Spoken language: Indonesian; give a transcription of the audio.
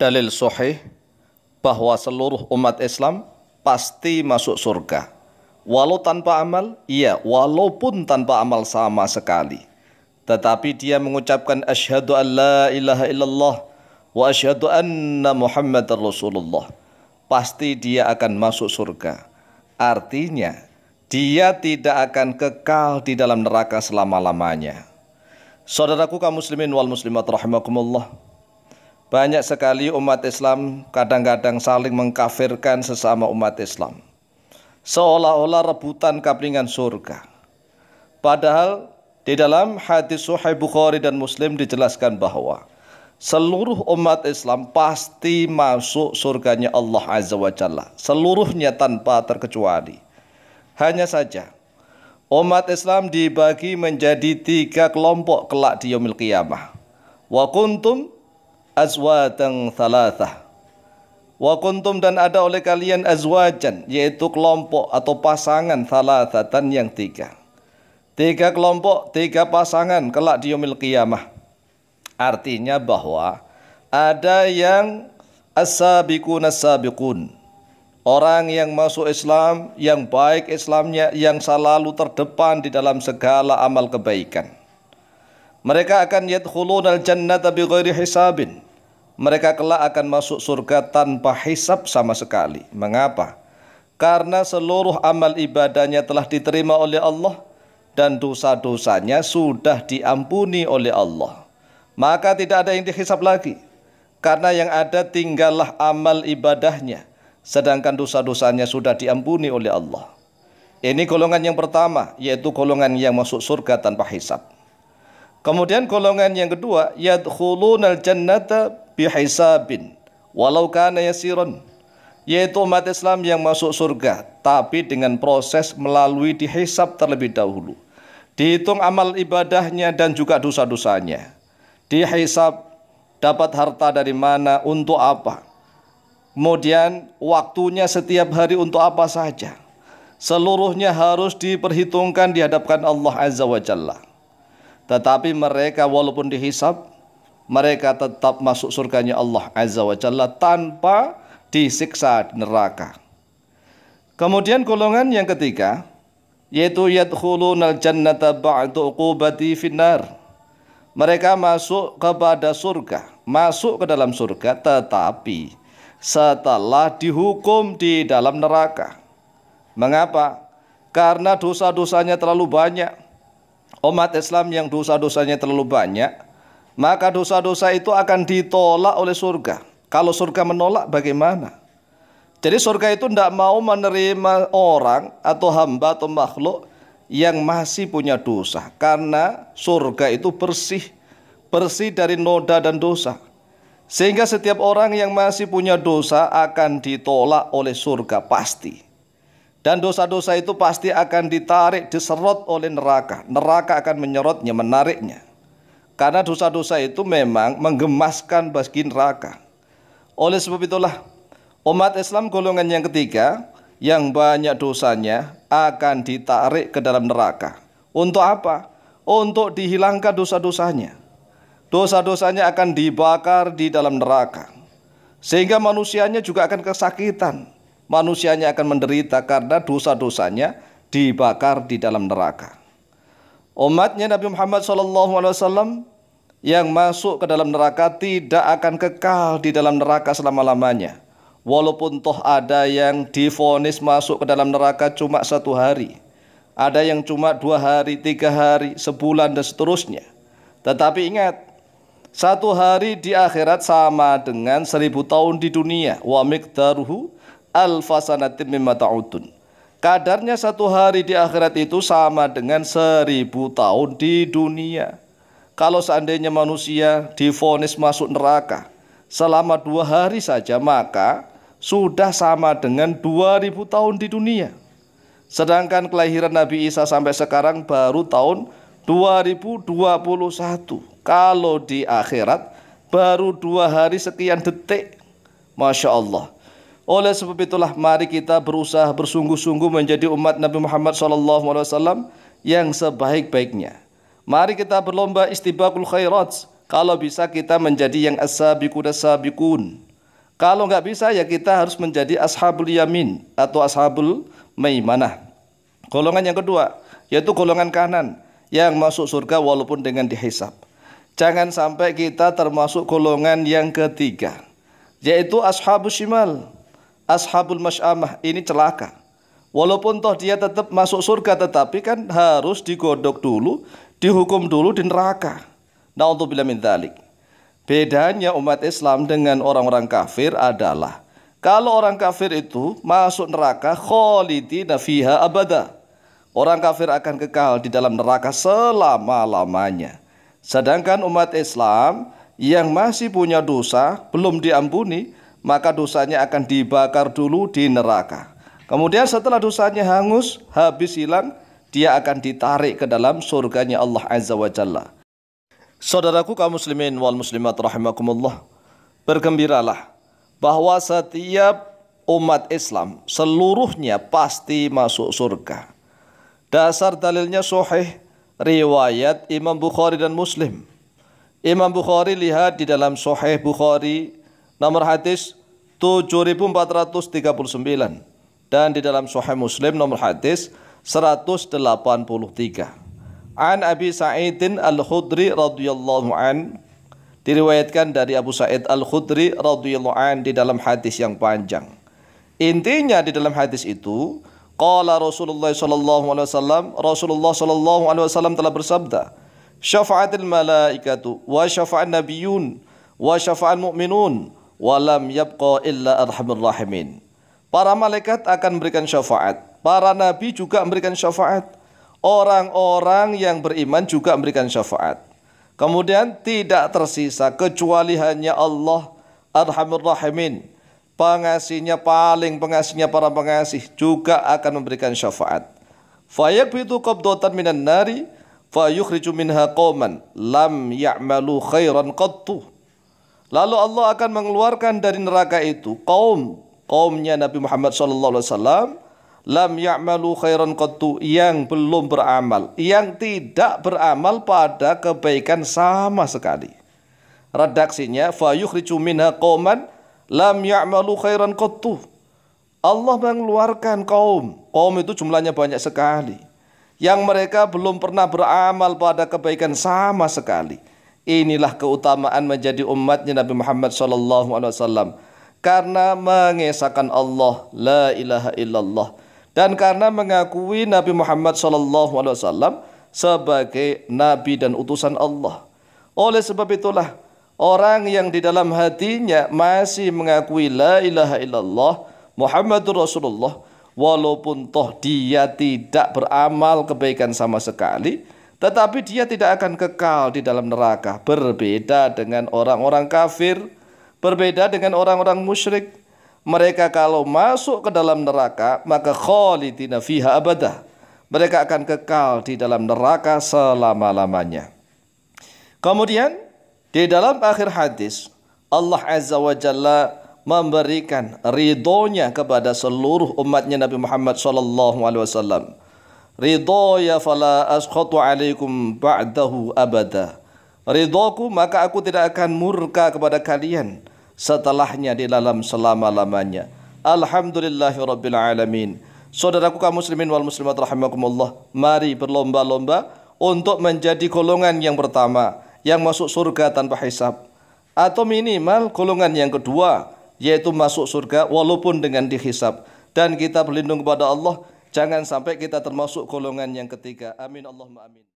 dalil sahih bahwa seluruh umat Islam pasti masuk surga. Walau tanpa amal, iya, walaupun tanpa amal sama sekali. Tetapi dia mengucapkan asyhadu an la ilaha illallah wa asyhadu anna muhammadar rasulullah. Pasti dia akan masuk surga. Artinya, dia tidak akan kekal di dalam neraka selama-lamanya. Saudaraku kaum muslimin wal muslimat rahimakumullah. Banyak sekali umat Islam kadang-kadang saling mengkafirkan sesama umat Islam. Seolah-olah rebutan kaplingan surga. Padahal di dalam hadis Sahih Bukhari dan Muslim dijelaskan bahwa seluruh umat Islam pasti masuk surganya Allah Azza wa Jalla. Seluruhnya tanpa terkecuali. Hanya saja umat Islam dibagi menjadi tiga kelompok kelak di yaumil qiyamah. Wa kuntum azwajan thalathah. Wa kuntum dan ada oleh kalian azwajan, yaitu kelompok atau pasangan thalathatan yang tiga. Tiga kelompok, tiga pasangan kelak di yaumil qiyamah. Artinya bahwa ada yang as-sabiqun as-sabiqun. Orang yang masuk Islam, yang baik Islamnya, yang selalu terdepan di dalam segala amal kebaikan. Mereka akan yadkhulun al-jannata bighairi hisabin mereka kelak akan masuk surga tanpa hisap sama sekali. Mengapa? Karena seluruh amal ibadahnya telah diterima oleh Allah dan dosa-dosanya sudah diampuni oleh Allah. Maka tidak ada yang dihisap lagi. Karena yang ada tinggallah amal ibadahnya. Sedangkan dosa-dosanya sudah diampuni oleh Allah. Ini golongan yang pertama, yaitu golongan yang masuk surga tanpa hisap. Kemudian golongan yang kedua, yadkhulunal jannata bihisabin walau kana yasiran yaitu umat Islam yang masuk surga tapi dengan proses melalui dihisab terlebih dahulu. Dihitung amal ibadahnya dan juga dosa-dosanya. Dihisab dapat harta dari mana untuk apa? Kemudian waktunya setiap hari untuk apa saja? Seluruhnya harus diperhitungkan di hadapan Allah Azza wa Jalla. Tetapi mereka walaupun dihisab mereka tetap masuk surganya Allah Azza wa Jalla tanpa disiksa di neraka. Kemudian golongan yang ketiga yaitu yadkhulunal jannata ba'du uqubati finnar. Mereka masuk kepada surga, masuk ke dalam surga tetapi setelah dihukum di dalam neraka. Mengapa? Karena dosa-dosanya terlalu banyak. Umat Islam yang dosa-dosanya terlalu banyak, maka dosa-dosa itu akan ditolak oleh surga. Kalau surga menolak bagaimana? Jadi surga itu tidak mau menerima orang atau hamba atau makhluk yang masih punya dosa. Karena surga itu bersih. Bersih dari noda dan dosa. Sehingga setiap orang yang masih punya dosa akan ditolak oleh surga pasti. Dan dosa-dosa itu pasti akan ditarik, diserot oleh neraka. Neraka akan menyerotnya, menariknya. Karena dosa-dosa itu memang menggemaskan bagi neraka. Oleh sebab itulah umat Islam golongan yang ketiga yang banyak dosanya akan ditarik ke dalam neraka. Untuk apa? Untuk dihilangkan dosa-dosanya. Dosa-dosanya akan dibakar di dalam neraka. Sehingga manusianya juga akan kesakitan. Manusianya akan menderita karena dosa-dosanya dibakar di dalam neraka. Umatnya Nabi Muhammad SAW yang masuk ke dalam neraka tidak akan kekal di dalam neraka selama-lamanya. Walaupun toh ada yang difonis masuk ke dalam neraka cuma satu hari. Ada yang cuma dua hari, tiga hari, sebulan dan seterusnya. Tetapi ingat, satu hari di akhirat sama dengan seribu tahun di dunia. Wa miqdaruhu alfasanatin mimma ta'udun. Kadarnya satu hari di akhirat itu sama dengan seribu tahun di dunia. Kalau seandainya manusia difonis masuk neraka selama dua hari saja, maka sudah sama dengan dua ribu tahun di dunia. Sedangkan kelahiran Nabi Isa sampai sekarang baru tahun 2021. Kalau di akhirat baru dua hari sekian detik. Masya Allah. Oleh sebab itulah mari kita berusaha bersungguh-sungguh menjadi umat Nabi Muhammad SAW yang sebaik-baiknya. Mari kita berlomba istibakul khairat. Kalau bisa kita menjadi yang as-sabiqun as-sabiqun. Kalau nggak bisa ya kita harus menjadi ashabul yamin atau ashabul maimanah. Golongan yang kedua yaitu golongan kanan yang masuk surga walaupun dengan dihisap. Jangan sampai kita termasuk golongan yang ketiga yaitu ashabul shimal, ashabul masyamah ini celaka. Walaupun toh dia tetap masuk surga tetapi kan harus digodok dulu, dihukum dulu di neraka. Nauzubillah min dzalik. Bedanya umat Islam dengan orang-orang kafir adalah kalau orang kafir itu masuk neraka khalidina fiha abada. Orang kafir akan kekal di dalam neraka selama-lamanya. Sedangkan umat Islam yang masih punya dosa belum diampuni, maka dosanya akan dibakar dulu di neraka. Kemudian setelah dosanya hangus, habis hilang, dia akan ditarik ke dalam surganya Allah Azza wa Jalla. Saudaraku kaum muslimin wal muslimat rahimakumullah. Bergembiralah bahwa setiap umat Islam seluruhnya pasti masuk surga. Dasar dalilnya sahih riwayat Imam Bukhari dan Muslim. Imam Bukhari lihat di dalam sahih Bukhari nomor hadis 7439 dan di dalam sahih Muslim nomor hadis 183. An Abi Sa'idin Al-Khudri radhiyallahu an diriwayatkan dari Abu Sa'id Al-Khudri radhiyallahu an di dalam hadis yang panjang. Intinya di dalam hadis itu qala Rasulullah sallallahu alaihi wasallam Rasulullah sallallahu alaihi wasallam telah bersabda syafa'atil malaikatu wa syafa'an nabiyyun wa syafa'an mu'minun wa lam yabqa illa arhamur rahimin. Para malaikat akan memberikan syafaat, para nabi juga memberikan syafaat orang-orang yang beriman juga memberikan syafaat. Kemudian tidak tersisa kecuali hanya Allah Arhamur Rahimin. Pengasihnya paling pengasihnya para pengasih juga akan memberikan syafaat. Fayakbitu qabdatan minan nari fayukhriju minha qauman lam ya'malu khairan qattu. Lalu Allah akan mengeluarkan dari neraka itu kaum kaumnya Nabi Muhammad sallallahu alaihi wasallam lam ya'malu khairan qattu yang belum beramal, yang tidak beramal pada kebaikan sama sekali. Redaksinya fa yukhriju minha qauman lam ya'malu khairan qattu. Allah mengeluarkan kaum, kaum itu jumlahnya banyak sekali yang mereka belum pernah beramal pada kebaikan sama sekali. Inilah keutamaan menjadi umatnya Nabi Muhammad sallallahu alaihi wasallam karena mengesahkan Allah la ilaha illallah dan karena mengakui Nabi Muhammad SAW sebagai nabi dan utusan Allah. Oleh sebab itulah orang yang di dalam hatinya masih mengakui la ilaha illallah Muhammadur Rasulullah walaupun toh dia tidak beramal kebaikan sama sekali tetapi dia tidak akan kekal di dalam neraka berbeda dengan orang-orang kafir berbeda dengan orang-orang musyrik mereka kalau masuk ke dalam neraka maka khalidina fiha abadah. Mereka akan kekal di dalam neraka selama-lamanya. Kemudian di dalam akhir hadis Allah Azza wa Jalla memberikan ridhonya kepada seluruh umatnya Nabi Muhammad sallallahu alaihi wasallam. Ridhoya fala askhatu alaikum ba'dahu abada. Ridhoku maka aku tidak akan murka kepada kalian setelahnya di dalam selama-lamanya. Alhamdulillahirabbil alamin. Saudaraku kaum muslimin wal muslimat rahimakumullah, mari berlomba-lomba untuk menjadi golongan yang pertama yang masuk surga tanpa hisab atau minimal golongan yang kedua yaitu masuk surga walaupun dengan dihisab dan kita berlindung kepada Allah jangan sampai kita termasuk golongan yang ketiga. Amin Allahumma amin.